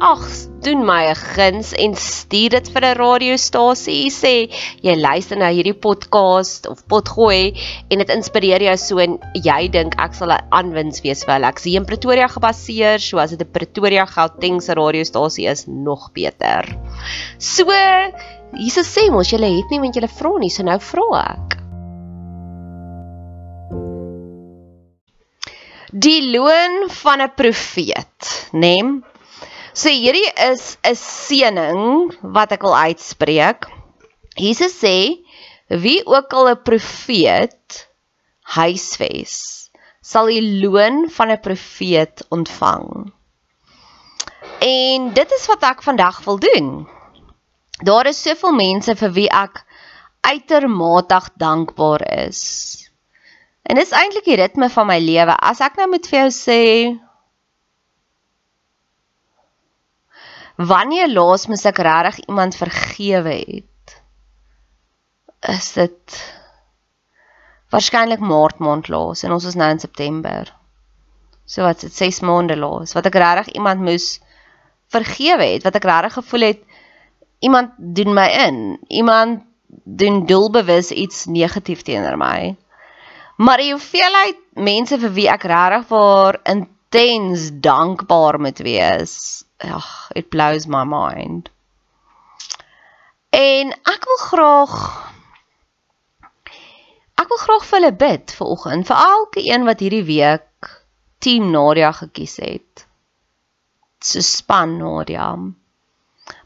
ag, doen my 'n guns en stuur dit vir 'n radiostasie. Sê jy luister na hierdie podcast of potgooi en dit inspireer jou so en jy dink ek sal 'n aanwins wees vir hulle. Ek sien Pretoria gebaseer, so as dit 'n Pretoria Gauteng se radiostasie is, nog beter. So, hierse sê mos jy het nie want jy vra nie, so nou vra ek. Die loon van 'n profeet, né? Nee? So hierdie is 'n seëning wat ek wil uitspreek. Jesus sê wie ook al 'n profeet huisves sal die loon van 'n profeet ontvang. En dit is wat ek vandag wil doen. Daar is soveel mense vir wie ek uitermate dankbaar is. En dis eintlik die ritme van my lewe. As ek nou met vir jou sê Wanneer laas moes ek regtig iemand vergewe het? Is dit waarskynlik Maart maand laas en ons is nou in September. So wat dit 6 maande laas wat ek regtig iemand moes vergewe het, wat ek regtig gevoel het iemand doen my in. Iemand doen doelbewus iets negatief teenoor my. Maar die hoeveelheid mense vir wie ek regtig vir intens dankbaar moet wees ag, it blows my mind. En ek wil graag ek wil graag vir hulle bid vir oggend vir elke een wat hierdie week team Nadia gekies het. So span Nadia.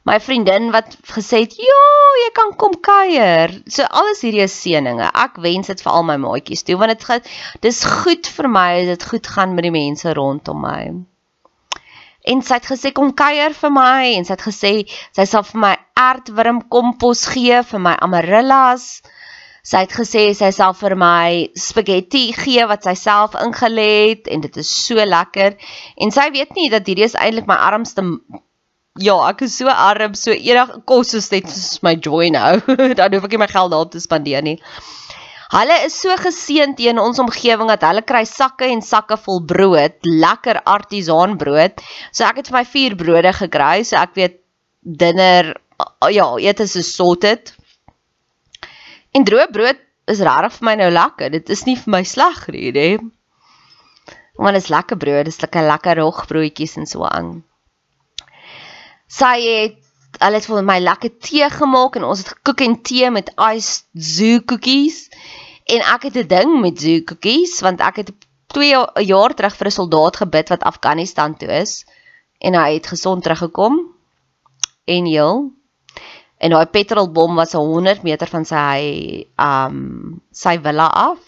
My vriendin wat gesê het, "Ja, jy kan kom kuier." So alles hierdie is seëninge. Ek wens dit vir al my maatjies toe want dit dis goed vir my, dit goed gaan met die mense rondom my en sy het gesê kom kuier vir my en sy het gesê sy sal vir my aardwurm kompos gee vir my amarellas. Sy het gesê sy sal vir my spaghetti gee wat sy self ingelê het en dit is so lekker. En sy weet nie dat hierdie is eintlik my armste Ja, ek is so arm, so enige kos is net my joy nou. Dan hoef ek nie my geld daarop te spandeer nie. Hulle is so geseënd in ons omgewing dat hulle kry sakke en sakke vol brood, lekker artisaanbrood. So ek het vir my 4 brode gekry, so ek weet dinner ja, eet is sorted. En droë brood is regtig vir my nou lekker. Dit is nie vir my sleg nie, hè. Want dit is lekker brood, dit is lekker lekker rogbroodjies en so aan. Sy het hulle het vir my lekker tee gemaak en ons het gekook en tee met iced zoo cookies. En ek het 'n ding met zoo cookies want ek het 2 jaar terug vir 'n soldaat gebid wat Afghanistan toe is en hy het gesond teruggekom en heel. En daai petrolbom was 100 meter van sy um sy villa af.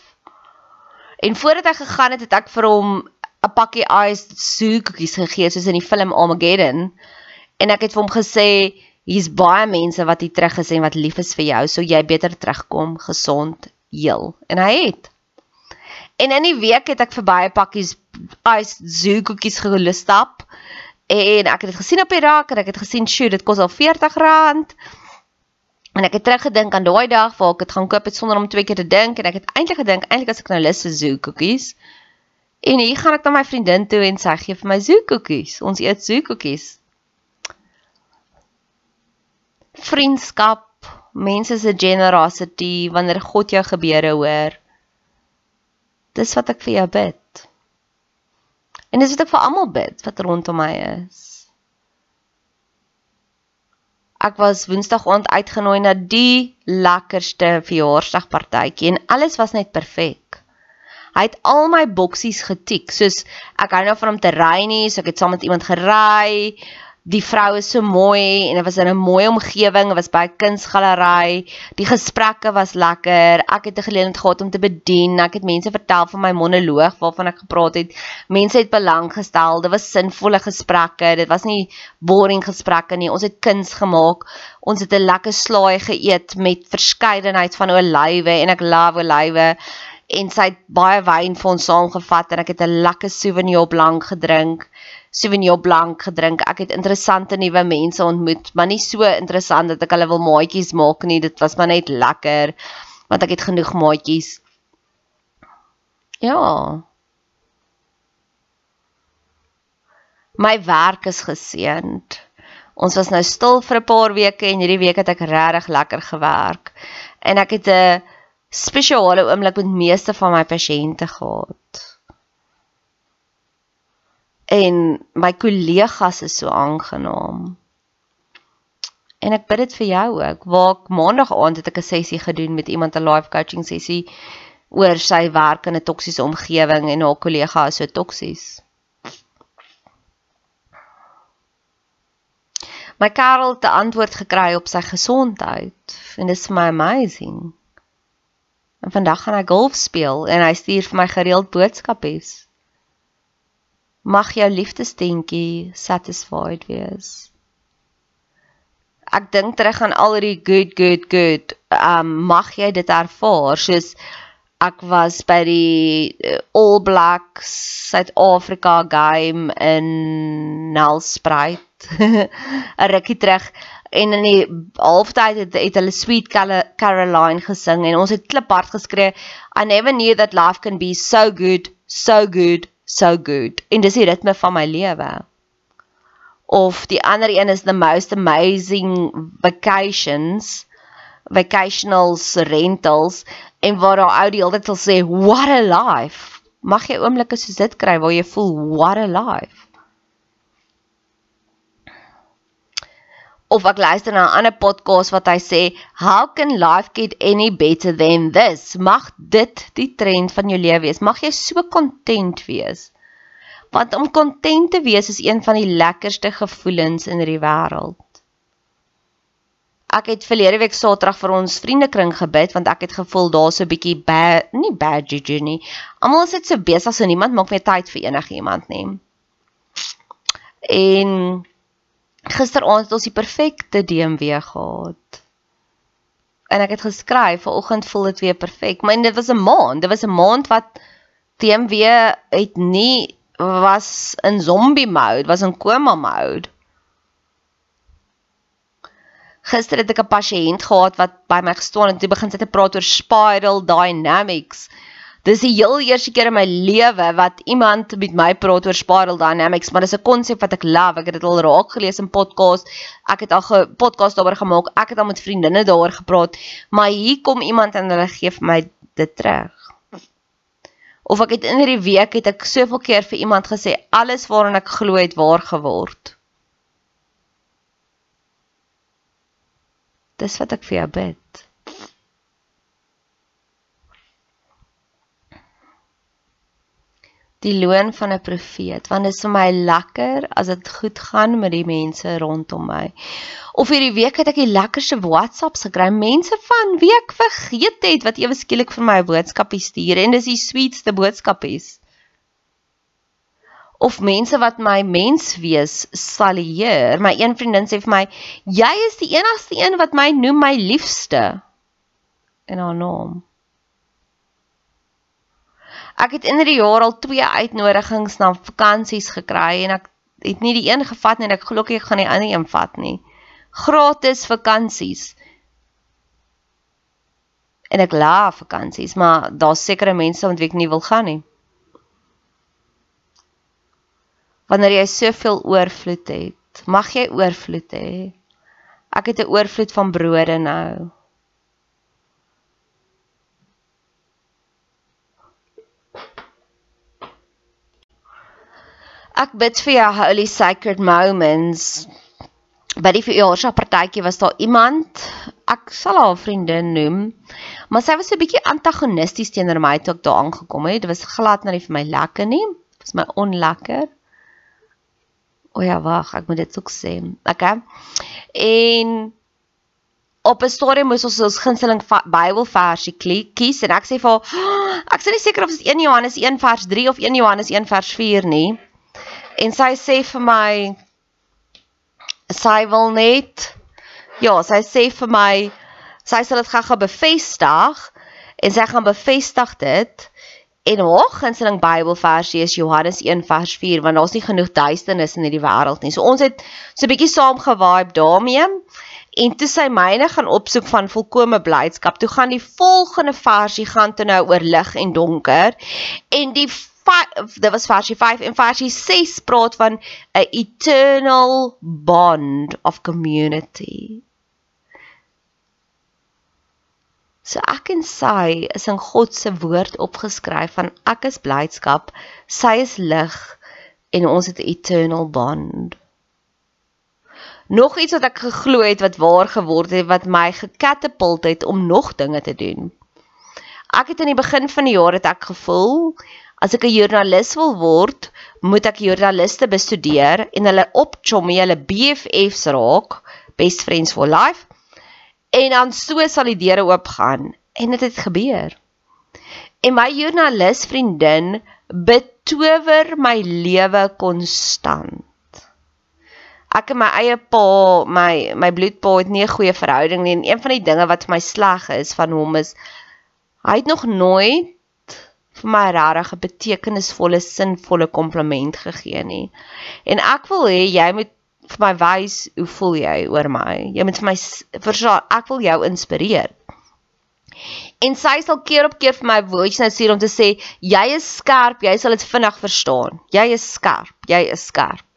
En voordat hy gegaan het, het ek vir hom 'n pakkie iced zoo cookies gegee soos in die film Armageddon en ek het vir hom gesê hier's baie mense wat hier terug is en wat lief is vir jou, so jy beter terugkom gesond, heel. En hy het. En in die week het ek verby 'n pakkies ice zoo koekies gelustap en ek het dit gesien op die rak en ek het gesien, "Sjoe, dit kos al R40." En ek het teruggedink aan daai dag waar ek dit gaan koop het sonder om twee keer te dink en ek het eintlik gedink eintlik as ek nou lus vir zoo koekies. En hier gaan ek na my vriendin toe en sy gee vir my zoo koekies. Ons eet zoo koekies vriendskap, mense se generosity wanneer God jou gebede hoor. Dis wat ek vir jou bid. En dis wat ek vir almal bid wat rondom my is. Ek was Woensdag aand uitgenooi na die lekkerste verjaarsdagpartytjie en alles was net perfek. Hy het al my boksies getik, soos ek hou nou van om te ry nie, so ek het saam met iemand gery die vrou is so mooi en dit was in 'n mooi omgewing, dit was by 'n kunsgalery. Die gesprekke was lekker. Ek het 'n geleentheid gehad om te bedien. Ek het mense vertel van my monoloog waarvan ek gepraat het. Mense het belang gestel. Dit was sinvolle gesprekke. Dit was nie boring gesprekke nie. Ons het kuns gemaak. Ons het 'n lekker slaai geëet met verskeidenheid van olywe en ek love olywe en sy het baie wyn vir ons saamgevat en ek het 'n lekker Sauvignon Blanc gedrink. Sauvignon Blanc gedrink. Ek het interessante nuwe mense ontmoet, maar nie so interessant dat ek hulle wil maatjies maak nie. Dit was maar net lekker want ek het genoeg maatjies. Ja. My werk is geseënd. Ons was nou stil vir 'n paar weke en hierdie week het ek regtig lekker gewerk. En ek het 'n spesiale oomblik met meeste van my pasiënte gehad en my kollegas is so aangenaam. En ek bid dit vir jou ook. Waar ek maandag aand het ek 'n sessie gedoen met iemand 'n life coaching sessie oor sy werk in 'n toksiese omgewing en haar kollega is so toksies. My Karel het 'n antwoord gekry op sy gesondheid en dit is my amazing. En vandag gaan hy golf speel en hy stuur vir my gereeld boodskapies mag jou liefdesdentjie satisfied wees. Ek dink terug aan al die good good good. Um mag jy dit ervaar soos ek was by die uh, All Blacks Suid-Afrika game in Nelspruit 'n rukkie terug en in die halftyd het, het hulle Sweet Caroline gesing en ons het kliphard geskree I never knew that life can be so good so good so good en dis die ritme van my lewe. Of die ander een is the most amazing vacations, vacationals rentals en waar daai ou die hele tyd sal sê what a life. Mag jy oomblikke soos dit kry waar jy voel what a life. Of ek luister na 'n ander podcast wat hy sê how can life get any better than this? Mag dit die trend van jou lewe wees. Mag jy so content wees. Want om content te wees is een van die lekkerste gevoelens in hierdie wêreld. Ek het verlede week saterdag vir ons vriendekring gebid want ek het gevoel daar's 'n bietjie bad nie bad juju nie. Almal is net so besig so niemand maak meer tyd vir enigiemand nie. En Gisteraand het ons die perfekte DMW gehad. En ek het geskryf, vanoggend voel dit weer perfek. Maar dit was 'n maand, dit was 'n maand wat DMW het nie was in zombie mode, was in koma mode. Gister het ek 'n pasiënt gehad wat by my gestaan het en toe begin sy te praat oor spiral dynamics. Dis die heel eerste keer in my lewe wat iemand met my praat oor spiral dynamics, maar dis 'n konsep wat ek love. Ek het dit al raak gelees in podcast. Ek het al 'n podcast daaroor gemaak. Ek het al met vriendinne daaroor gepraat, maar hier kom iemand en hulle gee vir my dit terug. Of ek het in hierdie week het ek soveel keer vir iemand gesê alles waaraan ek glo het waar geword. Dis wat ek vir jou bid. Die loon van 'n profeet want dit is vir my lekker as dit goed gaan met die mense rondom my. Of hierdie week het ek die lekkerste WhatsApps gekry, mense van wie ek vergeet het wat ewe skielik vir my 'n boodskapie stuur en dis die sweetste boodskapies. Of mense wat my mens wees salieer. My een vriendin sê vir my, "Jy is die enigste een wat my noem my liefste." In haar naam. Ek het in hierdie jaar al twee uitnodigings na vakansies gekry en ek het nie die een gevat nie en ek glo ek gaan die ander een vat nie. Gratis vakansies. En ek laaf vakansies, maar daar's sekere mense wat ek nie wil gaan nie. Wanneer jy soveel oorvloed het, mag jy oorvloed hê. Ek het 'n oorvloed van brode nou. Ek bid vir jou holy sacred moments. By die verjaarsdagpartytjie was daar iemand, ek sal haar vriendin noem, maar sy was 'n bietjie antagonisties teenoor my toe ek daar aangekom het. Dit was glad nie vir my lekker nie. Dit was my onlekker. O ja, wag, ek moet dit ook sê. Okay. En op 'n stadium moes ons ons gunsteling Bybelversie kies en ek sê vir haar, ek sê nie seker of dit 1 Johannes 1 vers 3 of 1 Johannes 1 vers 4 nie. En sy sê vir my sy wil net ja, sy sê vir my sy sal dit gou-gou bevestig en sy gaan bevestig dit en haar gunsteling Bybelversie is Johannes 1 vers 4 want daar's nie genoeg duisternis in hierdie wêreld nie. So ons het so 'n bietjie saam gevibe daarmee en toe sy myne gaan opsoek van volkomme blydskap. Toe gaan die volgende versie gaan toe nou oor lig en donker en die dit was versie 5 en versie 6 praat van 'n eternal bond of community. So ek en sy is in God se woord opgeskryf van ek is blydskap, sy is lig en ons het 'n eternal bond. Nog iets wat ek geglo het wat waar geword het wat my gekatapult het om nog dinge te doen. Ek het in die begin van die jaar het ek gevoel as ek 'n joernalis wil word, moet ek joernaliste bestudeer en hulle opchommie, hulle BFFs raak, best friends for life. En dan so sal die deure oopgaan en dit het, het gebeur. En my joernalis vriendin betower my lewe konstant ek en my eie pa, my my bloedpa het nie 'n goeie verhouding nie en een van die dinge wat vir my sleg is van hom is hy het nog nooit vir my regtig 'n betekenisvolle, sinvolle kompliment gegee nie. En ek wil hê jy moet vir my wys hoe voel jy oor my? Jy moet vir my verstaan, ek wil jou inspireer. En sy sal keer op keer vir my voice note stuur om te sê jy is skerp, jy sal dit vinnig verstaan. Jy is skerp, jy is skerp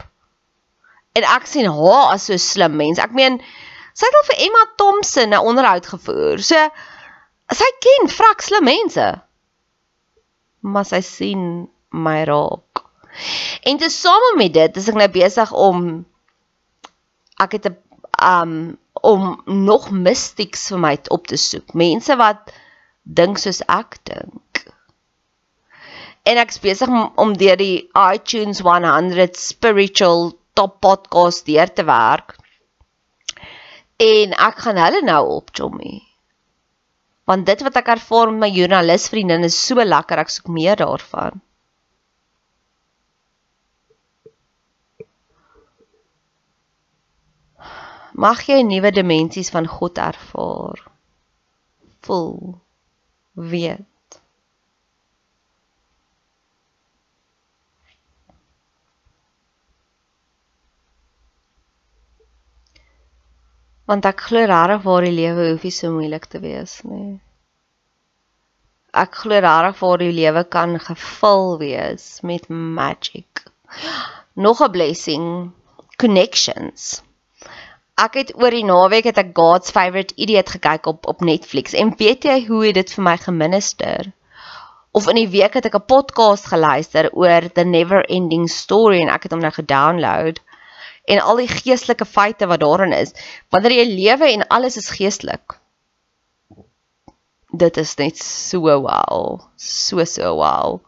en ek sien haar as so slim mens. Ek meen sy het al vir Emma Thompson 'n onderhoud gevoer. So sy ken vrek slim mense. Maar sy sien my raak. En te same met dit, is ek nou besig om ek het 'n um om nog mystics vir my op te soek. Mense wat dink soos ek dink. En ek's besig om, deur die iTunes 100 spiritual top podcast deur te werk. En ek gaan hulle nou op Jommy. Want dit wat ek ervaar met my joernalis vriendin is so lekker, ek soek meer daarvan. Mag jy nuwe dimensies van God ervaar. Voel weet want ek glo regtig waar die lewe hoef nie so moeilik te wees nie. Ek glo regtig waar die lewe kan gevul wees met magic. Nog 'n blessing, connections. Ek het oor die naweek het ek God's Favorite Idiot gekyk op op Netflix en weet jy hoe dit vir my geminister? Of in die week het ek 'n podcast geluister oor The Never Ending Story en ek het hom nou gedownload en al die geestelike feite wat daarin is. Wanneer jy lewe en alles is geestelik. Dit is net so wow. So so wow.